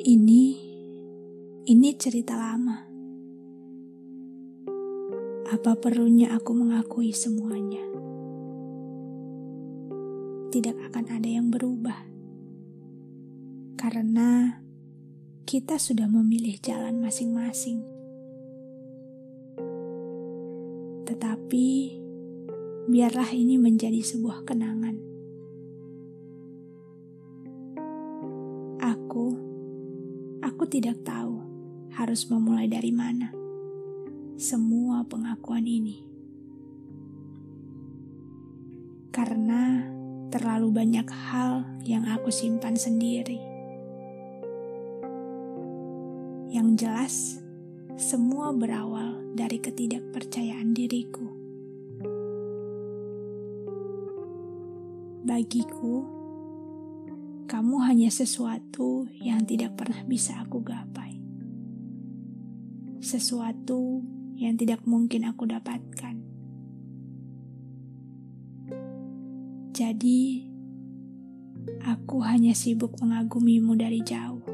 Ini, ini cerita lama. Apa perlunya aku mengakui semuanya? Tidak akan ada yang berubah. Karena kita sudah memilih jalan masing-masing. Tetapi, biarlah ini menjadi sebuah kenangan. Aku Aku tidak tahu harus memulai dari mana semua pengakuan ini. Karena terlalu banyak hal yang aku simpan sendiri. Yang jelas, semua berawal dari ketidakpercayaan diriku. Bagiku, kamu hanya sesuatu yang tidak pernah bisa aku gapai. Sesuatu yang tidak mungkin aku dapatkan. Jadi, aku hanya sibuk mengagumimu dari jauh.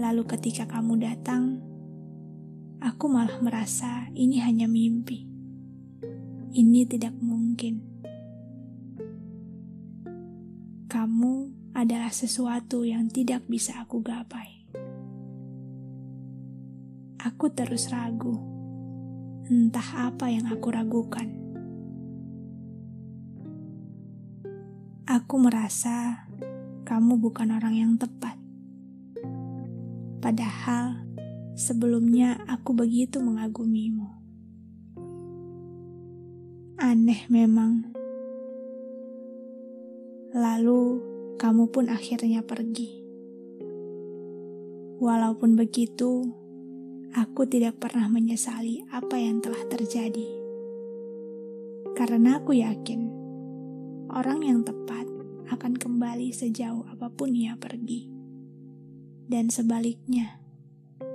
Lalu ketika kamu datang, aku malah merasa ini hanya mimpi. Ini tidak mungkin. Kamu adalah sesuatu yang tidak bisa aku gapai. Aku terus ragu, entah apa yang aku ragukan. Aku merasa kamu bukan orang yang tepat. Padahal sebelumnya aku begitu mengagumimu. Aneh memang Lalu kamu pun akhirnya pergi. Walaupun begitu, aku tidak pernah menyesali apa yang telah terjadi. Karena aku yakin orang yang tepat akan kembali sejauh apa pun ia pergi. Dan sebaliknya,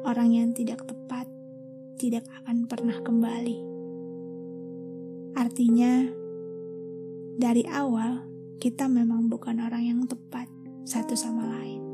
orang yang tidak tepat tidak akan pernah kembali. Artinya, dari awal kita memang bukan orang yang tepat satu sama lain.